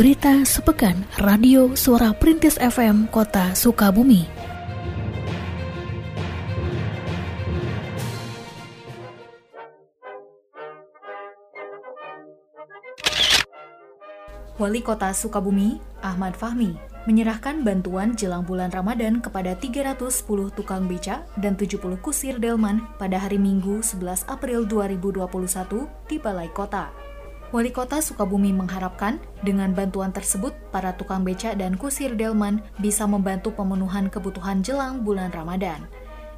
Berita sepekan Radio Suara Perintis FM Kota Sukabumi. Wali Kota Sukabumi, Ahmad Fahmi, menyerahkan bantuan jelang bulan Ramadan kepada 310 tukang beca dan 70 kusir delman pada hari Minggu 11 April 2021 di Balai Kota. Wali Kota Sukabumi mengharapkan dengan bantuan tersebut para tukang beca dan kusir delman bisa membantu pemenuhan kebutuhan jelang bulan Ramadan.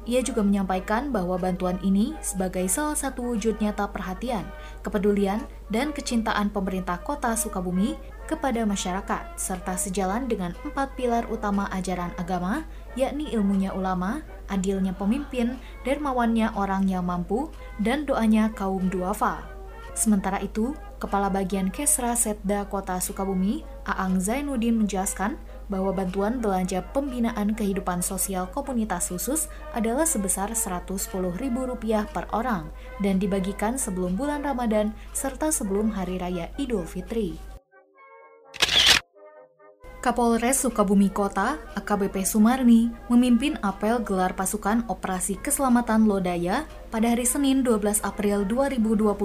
Ia juga menyampaikan bahwa bantuan ini sebagai salah satu wujud nyata perhatian, kepedulian, dan kecintaan pemerintah kota Sukabumi kepada masyarakat, serta sejalan dengan empat pilar utama ajaran agama, yakni ilmunya ulama, adilnya pemimpin, dermawannya orang yang mampu, dan doanya kaum duafa. Sementara itu, Kepala Bagian Kesra Setda Kota Sukabumi, Aang Zainuddin menjelaskan bahwa bantuan belanja pembinaan kehidupan sosial komunitas khusus adalah sebesar Rp110.000 per orang dan dibagikan sebelum bulan Ramadan serta sebelum Hari Raya Idul Fitri. Kapolres Sukabumi Kota, AKBP Sumarni, memimpin apel gelar pasukan Operasi Keselamatan Lodaya pada hari Senin 12 April 2021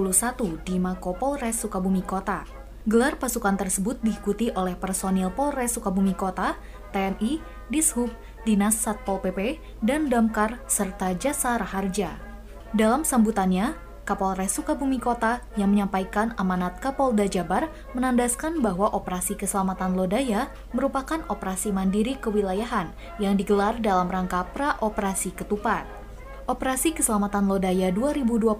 di Mako Polres Sukabumi Kota. Gelar pasukan tersebut diikuti oleh personil Polres Sukabumi Kota, TNI, Dishub, Dinas Satpol PP, dan Damkar, serta Jasa Raharja. Dalam sambutannya, Kapolres Sukabumi Kota yang menyampaikan amanat Kapolda Jabar menandaskan bahwa Operasi Keselamatan Lodaya merupakan operasi mandiri kewilayahan yang digelar dalam rangka pra-operasi ketupat. Operasi Keselamatan Lodaya 2021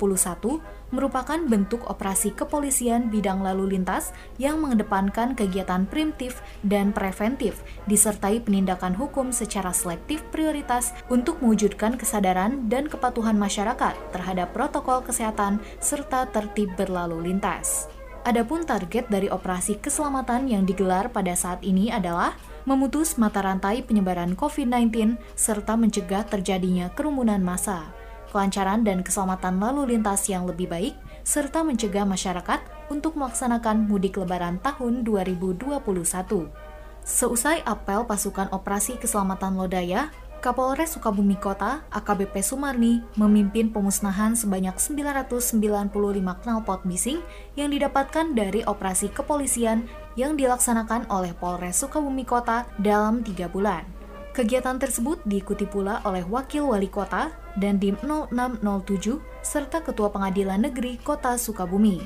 merupakan bentuk operasi kepolisian bidang lalu lintas yang mengedepankan kegiatan preventif dan preventif, disertai penindakan hukum secara selektif prioritas untuk mewujudkan kesadaran dan kepatuhan masyarakat terhadap protokol kesehatan serta tertib berlalu lintas. Adapun target dari operasi keselamatan yang digelar pada saat ini adalah memutus mata rantai penyebaran COVID-19, serta mencegah terjadinya kerumunan massa, kelancaran dan keselamatan lalu lintas yang lebih baik, serta mencegah masyarakat untuk melaksanakan mudik lebaran tahun 2021. Seusai apel pasukan operasi keselamatan Lodaya, Kapolres Sukabumi Kota, AKBP Sumarni, memimpin pemusnahan sebanyak 995 knalpot bising yang didapatkan dari operasi kepolisian yang dilaksanakan oleh Polres Sukabumi Kota dalam tiga bulan. Kegiatan tersebut diikuti pula oleh Wakil Wali Kota dan Dim 0607 serta Ketua Pengadilan Negeri Kota Sukabumi.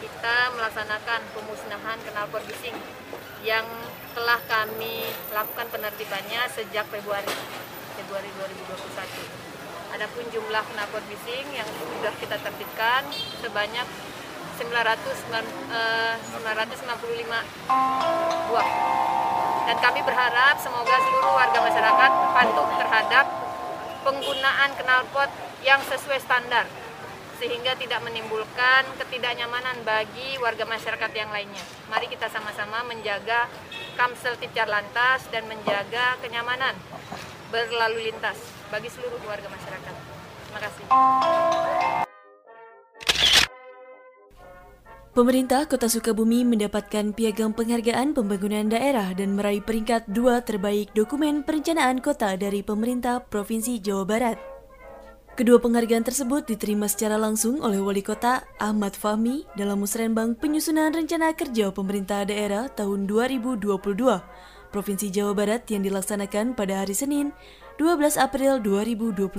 Kita melaksanakan pemusnahan knalpot bising yang telah kami lakukan penertibannya sejak Februari Februari 2021. Adapun jumlah knalpot bising yang sudah kita tertibkan sebanyak 900, 995 buah. Dan kami berharap semoga seluruh warga masyarakat patuh terhadap penggunaan knalpot yang sesuai standar sehingga tidak menimbulkan ketidaknyamanan bagi warga masyarakat yang lainnya. Mari kita sama-sama menjaga Kamsel Tipcar Lantas dan menjaga kenyamanan berlalu lintas bagi seluruh warga masyarakat. Terima kasih. Pemerintah Kota Sukabumi mendapatkan piagam penghargaan pembangunan daerah dan meraih peringkat dua terbaik dokumen perencanaan kota dari pemerintah Provinsi Jawa Barat. Kedua penghargaan tersebut diterima secara langsung oleh Wali Kota Ahmad Fahmi dalam musrenbang penyusunan rencana kerja pemerintah daerah tahun 2022 Provinsi Jawa Barat yang dilaksanakan pada hari Senin 12 April 2021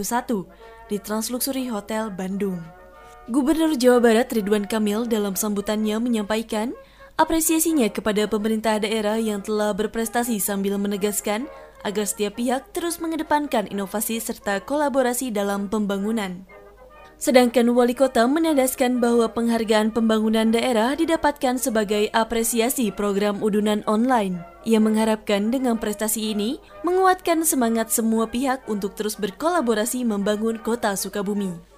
di Transluxury Hotel Bandung. Gubernur Jawa Barat Ridwan Kamil dalam sambutannya menyampaikan apresiasinya kepada pemerintah daerah yang telah berprestasi sambil menegaskan agar setiap pihak terus mengedepankan inovasi serta kolaborasi dalam pembangunan. Sedangkan wali kota menandaskan bahwa penghargaan pembangunan daerah didapatkan sebagai apresiasi program udunan online. Ia mengharapkan dengan prestasi ini menguatkan semangat semua pihak untuk terus berkolaborasi membangun kota Sukabumi.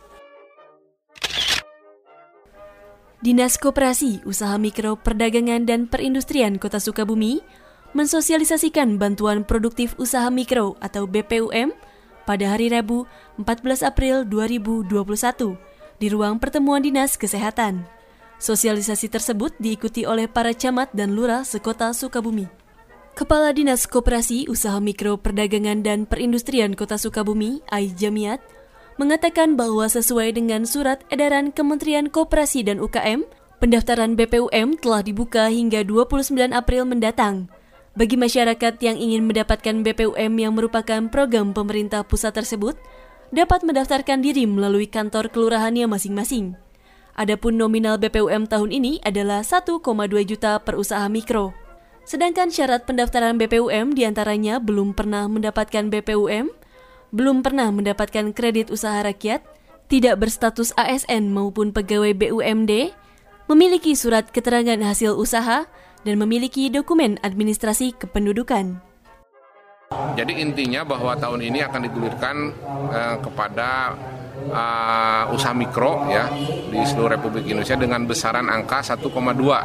Dinas Koperasi, Usaha Mikro, Perdagangan, dan Perindustrian Kota Sukabumi mensosialisasikan bantuan produktif usaha mikro atau BPUM pada hari Rabu 14 April 2021 di ruang pertemuan Dinas Kesehatan. Sosialisasi tersebut diikuti oleh para camat dan lurah sekota Sukabumi. Kepala Dinas Koperasi Usaha Mikro Perdagangan dan Perindustrian Kota Sukabumi, Ai Jamiat, mengatakan bahwa sesuai dengan surat edaran Kementerian Koperasi dan UKM, pendaftaran BPUM telah dibuka hingga 29 April mendatang. Bagi masyarakat yang ingin mendapatkan BPUM yang merupakan program pemerintah pusat tersebut, dapat mendaftarkan diri melalui kantor kelurahannya masing-masing. Adapun nominal BPUM tahun ini adalah 1,2 juta per usaha mikro. Sedangkan syarat pendaftaran BPUM di antaranya belum pernah mendapatkan BPUM, belum pernah mendapatkan kredit usaha rakyat, tidak berstatus ASN maupun pegawai BUMD, memiliki surat keterangan hasil usaha, dan memiliki dokumen administrasi kependudukan. Jadi intinya bahwa tahun ini akan digulirkan eh, kepada uh, usaha mikro ya di seluruh Republik Indonesia dengan besaran angka 1,2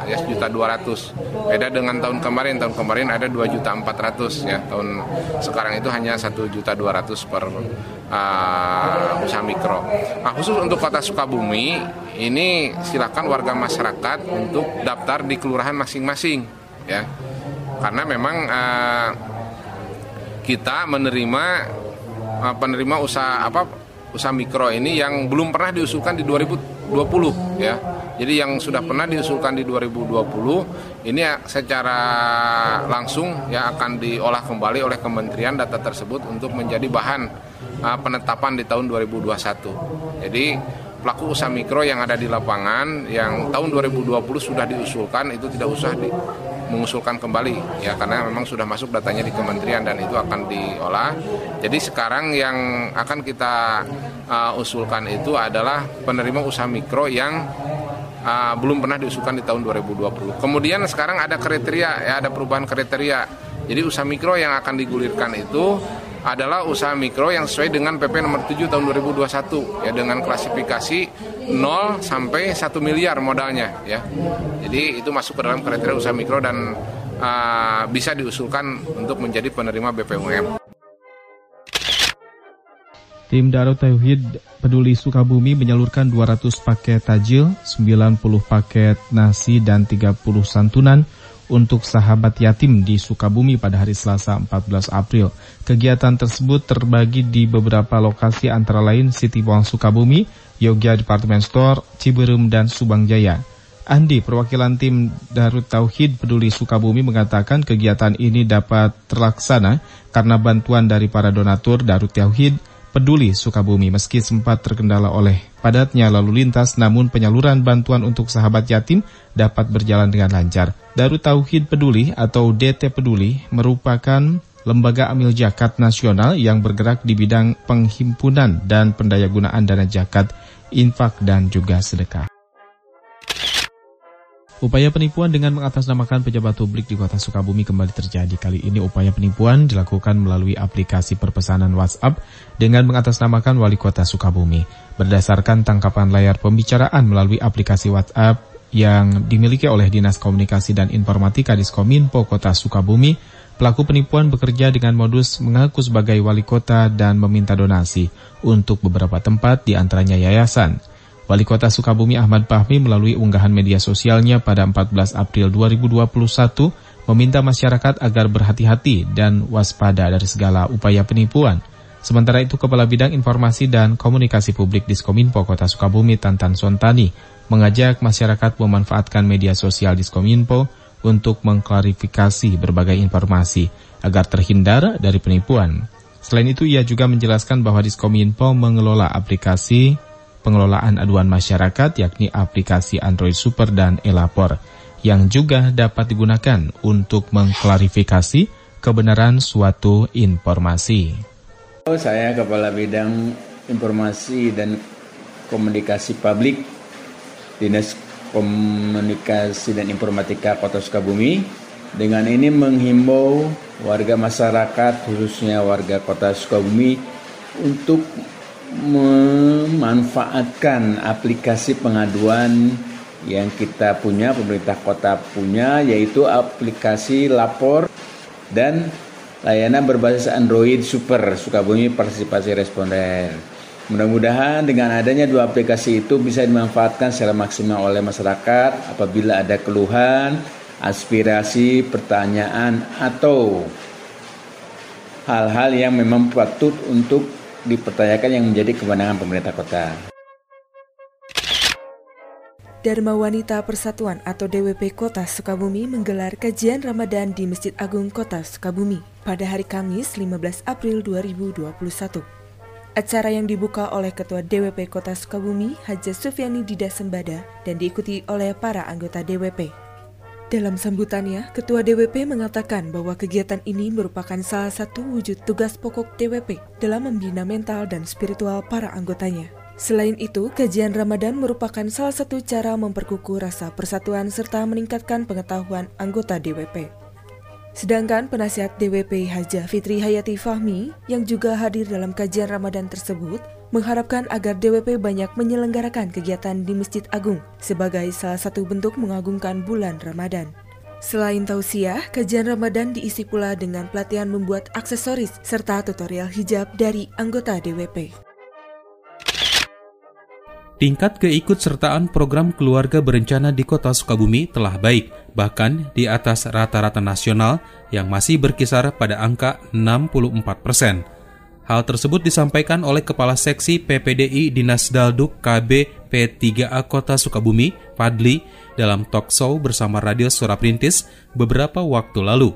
ya juta 200. Beda dengan tahun kemarin, tahun kemarin ada 2 juta 400 ya. Tahun sekarang itu hanya 1 juta 200 per uh, usaha mikro. Nah, khusus untuk Kota Sukabumi ini silakan warga masyarakat untuk daftar di kelurahan masing-masing ya. Karena memang uh, kita menerima uh, penerima usaha apa usaha mikro ini yang belum pernah diusulkan di 2020 ya. Jadi yang sudah pernah diusulkan di 2020 ini secara langsung ya akan diolah kembali oleh kementerian data tersebut untuk menjadi bahan uh, penetapan di tahun 2021. Jadi pelaku usaha mikro yang ada di lapangan yang tahun 2020 sudah diusulkan itu tidak usah di, mengusulkan kembali ya karena memang sudah masuk datanya di kementerian dan itu akan diolah. Jadi sekarang yang akan kita uh, usulkan itu adalah penerima usaha mikro yang uh, belum pernah diusulkan di tahun 2020. Kemudian sekarang ada kriteria ya ada perubahan kriteria. Jadi usaha mikro yang akan digulirkan itu adalah usaha mikro yang sesuai dengan PP nomor 7 tahun 2021 ya dengan klasifikasi 0 sampai 1 miliar modalnya ya. Jadi itu masuk ke dalam kriteria usaha mikro dan uh, bisa diusulkan untuk menjadi penerima BPUM. Tim Darut Tauhid Peduli Sukabumi menyalurkan 200 paket tajil, 90 paket nasi dan 30 santunan untuk sahabat yatim di Sukabumi pada hari Selasa 14 April. Kegiatan tersebut terbagi di beberapa lokasi antara lain City Mall Sukabumi, Yogya Department Store, Ciberum, dan Subang Jaya. Andi, perwakilan tim Darut Tauhid Peduli Sukabumi mengatakan kegiatan ini dapat terlaksana karena bantuan dari para donatur Darut Tauhid Peduli Sukabumi meski sempat terkendala oleh padatnya lalu lintas namun penyaluran bantuan untuk sahabat yatim dapat berjalan dengan lancar. Darut Tauhid Peduli atau DT Peduli merupakan lembaga amil jakat nasional yang bergerak di bidang penghimpunan dan pendayagunaan dana jakat, infak dan juga sedekah. Upaya penipuan dengan mengatasnamakan pejabat publik di kota Sukabumi kembali terjadi. Kali ini upaya penipuan dilakukan melalui aplikasi perpesanan WhatsApp dengan mengatasnamakan wali kota Sukabumi. Berdasarkan tangkapan layar pembicaraan melalui aplikasi WhatsApp yang dimiliki oleh Dinas Komunikasi dan Informatika Diskominfo Kota Sukabumi, pelaku penipuan bekerja dengan modus mengaku sebagai wali kota dan meminta donasi untuk beberapa tempat di antaranya yayasan. Wali Kota Sukabumi Ahmad Fahmi melalui unggahan media sosialnya pada 14 April 2021 meminta masyarakat agar berhati-hati dan waspada dari segala upaya penipuan. Sementara itu, Kepala Bidang Informasi dan Komunikasi Publik Diskominfo Kota Sukabumi Tantan Sontani mengajak masyarakat memanfaatkan media sosial Diskominfo untuk mengklarifikasi berbagai informasi agar terhindar dari penipuan. Selain itu, ia juga menjelaskan bahwa Diskominfo mengelola aplikasi pengelolaan aduan masyarakat yakni aplikasi Android Super dan Elapor yang juga dapat digunakan untuk mengklarifikasi kebenaran suatu informasi. Saya Kepala Bidang Informasi dan Komunikasi Publik Dinas Komunikasi dan Informatika Kota Sukabumi dengan ini menghimbau warga masyarakat khususnya warga Kota Sukabumi untuk memanfaatkan aplikasi pengaduan yang kita punya, pemerintah kota punya, yaitu aplikasi lapor dan layanan berbasis Android Super Sukabumi Partisipasi Responden. Mudah-mudahan dengan adanya dua aplikasi itu bisa dimanfaatkan secara maksimal oleh masyarakat apabila ada keluhan, aspirasi, pertanyaan, atau hal-hal yang memang patut untuk dipertanyakan yang menjadi kewenangan pemerintah kota. Dharma Wanita Persatuan atau DWP Kota Sukabumi menggelar kajian Ramadan di Masjid Agung Kota Sukabumi pada hari Kamis 15 April 2021. Acara yang dibuka oleh Ketua DWP Kota Sukabumi, Haja Sufiani Dida Sembada, dan diikuti oleh para anggota DWP. Dalam sambutannya, Ketua DWP mengatakan bahwa kegiatan ini merupakan salah satu wujud tugas pokok DWP dalam membina mental dan spiritual para anggotanya. Selain itu, kajian Ramadan merupakan salah satu cara memperkukuh rasa persatuan serta meningkatkan pengetahuan anggota DWP. Sedangkan penasihat DWP Haja Fitri Hayati Fahmi yang juga hadir dalam kajian Ramadan tersebut mengharapkan agar DWP banyak menyelenggarakan kegiatan di Masjid Agung sebagai salah satu bentuk mengagungkan bulan Ramadan. Selain tausiah, kajian Ramadan diisi pula dengan pelatihan membuat aksesoris serta tutorial hijab dari anggota DWP. Tingkat keikutsertaan program keluarga berencana di kota Sukabumi telah baik, bahkan di atas rata-rata nasional yang masih berkisar pada angka 64 persen. Hal tersebut disampaikan oleh Kepala Seksi PPDI Dinas Dalduk KB P3A Kota Sukabumi, Fadli, dalam talk show bersama Radio Suara Perintis beberapa waktu lalu.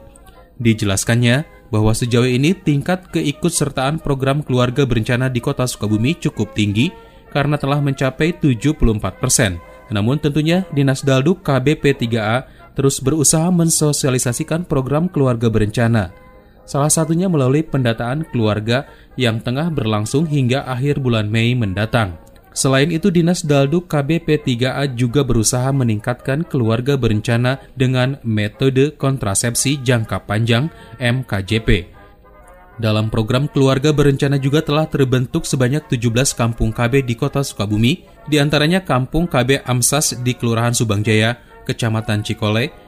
Dijelaskannya bahwa sejauh ini tingkat keikutsertaan program keluarga berencana di Kota Sukabumi cukup tinggi, karena telah mencapai 74 persen. Namun tentunya Dinas Dalduk KBP 3A terus berusaha mensosialisasikan program keluarga berencana. Salah satunya melalui pendataan keluarga yang tengah berlangsung hingga akhir bulan Mei mendatang. Selain itu, Dinas Dalduk KBP 3A juga berusaha meningkatkan keluarga berencana dengan metode kontrasepsi jangka panjang MKJP dalam program keluarga berencana juga telah terbentuk sebanyak 17 kampung KB di kota Sukabumi, di antaranya Kampung KB Amsas di Kelurahan Subangjaya, Kecamatan Cikole.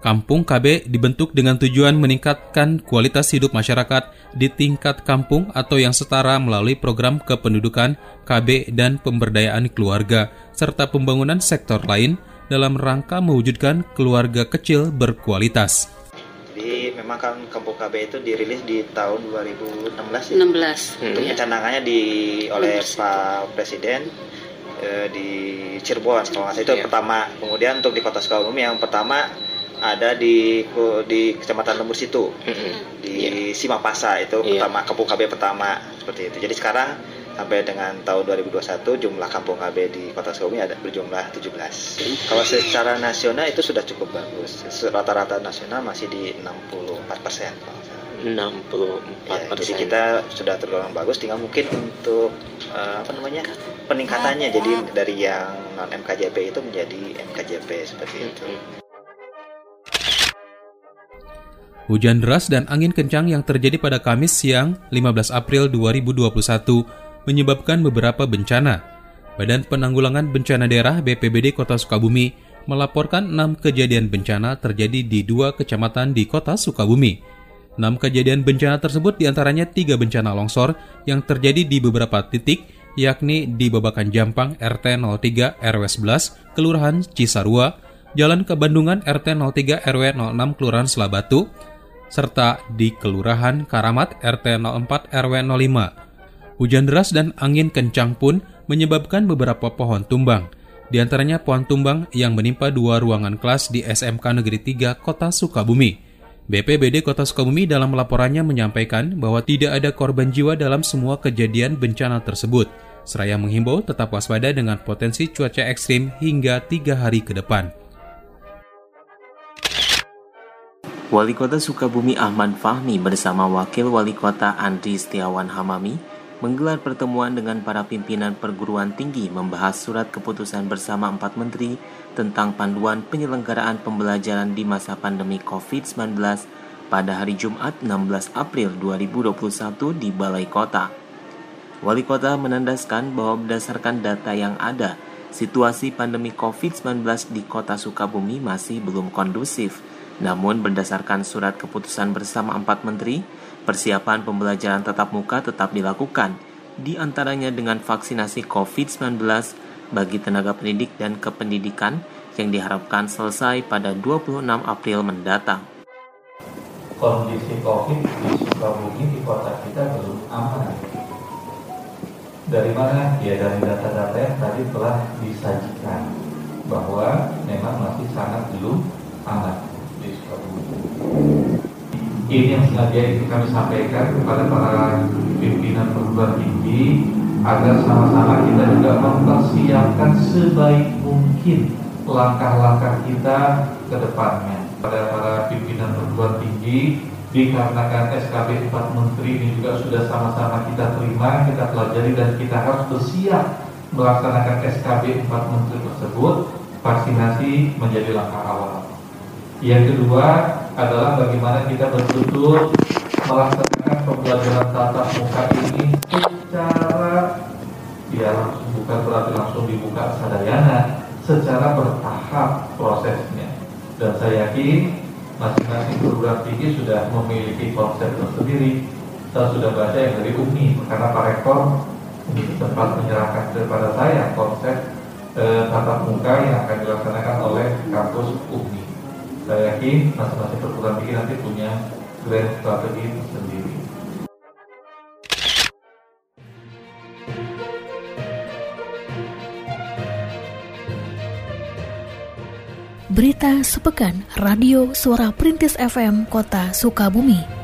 Kampung KB dibentuk dengan tujuan meningkatkan kualitas hidup masyarakat di tingkat kampung atau yang setara melalui program kependudukan KB dan pemberdayaan keluarga, serta pembangunan sektor lain dalam rangka mewujudkan keluarga kecil berkualitas memang kan Kampung KB itu dirilis di tahun 2016 ya. 16. Itu hmm. canangannya di oleh Pak Presiden eh, di Cirebon kalau nggak salah itu yeah. pertama. Kemudian untuk di Kota Sukabumi yang pertama ada di di Kecamatan Lembur situ hmm. di yeah. Simapasa itu yeah. pertama Kampung KB pertama seperti itu. Jadi sekarang sampai dengan tahun 2021 jumlah kampung KB di Kota Sukabumi ada berjumlah 17. Kalau secara nasional itu sudah cukup bagus. Rata-rata nasional masih di 64 persen. 64 ya. Jadi kita sudah tergolong bagus. Tinggal mungkin untuk uh, apa namanya peningkatannya. Jadi dari yang non MKJP itu menjadi MKJP seperti itu. Hujan deras dan angin kencang yang terjadi pada Kamis siang 15 April 2021 menyebabkan beberapa bencana. Badan Penanggulangan Bencana Daerah BPBD Kota Sukabumi melaporkan enam kejadian bencana terjadi di dua kecamatan di Kota Sukabumi. Enam kejadian bencana tersebut di antaranya tiga bencana longsor yang terjadi di beberapa titik, yakni di Babakan Jampang RT 03 RW 11, Kelurahan Cisarua, Jalan Kebandungan RT 03 RW 06 Kelurahan Selabatu, serta di Kelurahan Karamat RT 04 RW 05. Hujan deras dan angin kencang pun menyebabkan beberapa pohon tumbang, di antaranya pohon tumbang yang menimpa dua ruangan kelas di SMK Negeri 3 Kota Sukabumi. BPBD Kota Sukabumi dalam laporannya menyampaikan bahwa tidak ada korban jiwa dalam semua kejadian bencana tersebut. Seraya menghimbau tetap waspada dengan potensi cuaca ekstrim hingga tiga hari ke depan. Wali Kota Sukabumi Ahmad Fahmi bersama Wakil Wali Kota Andri Setiawan Hamami menggelar pertemuan dengan para pimpinan perguruan tinggi membahas surat keputusan bersama empat menteri tentang panduan penyelenggaraan pembelajaran di masa pandemi COVID-19 pada hari Jumat 16 April 2021 di Balai Kota. Wali Kota menandaskan bahwa berdasarkan data yang ada, situasi pandemi COVID-19 di Kota Sukabumi masih belum kondusif. Namun berdasarkan surat keputusan bersama empat menteri, persiapan pembelajaran tatap muka tetap dilakukan di antaranya dengan vaksinasi COVID-19 bagi tenaga pendidik dan kependidikan yang diharapkan selesai pada 26 April mendatang. Kondisi COVID di Sukabumi di kota kita belum aman. Dari mana? Ya dari data-data yang tadi telah disajikan bahwa memang masih sangat belum aman. Ini yang sengaja itu kami sampaikan kepada para pimpinan perguruan tinggi agar sama-sama kita juga mempersiapkan sebaik mungkin langkah-langkah kita ke depannya. Pada para pimpinan perguruan tinggi, dikarenakan SKB 4 Menteri ini juga sudah sama-sama kita terima, kita pelajari dan kita harus bersiap melaksanakan SKB 4 Menteri tersebut, vaksinasi menjadi langkah awal. Yang kedua adalah bagaimana kita betul-betul melaksanakan pembelajaran tatap muka ini secara ya bukan berarti langsung dibuka sadayana secara bertahap prosesnya. Dan saya yakin masing-masing perguruan tinggi sudah memiliki konsep tersendiri. Saya sudah baca yang dari UMI karena Pak Rektor sempat menyerahkan kepada saya konsep eh, tatap muka yang akan dilaksanakan oleh kampus UMI saya yakin masing-masing perguruan tinggi nanti punya grand strategi tersendiri Berita sepekan Radio Suara Perintis FM Kota Sukabumi.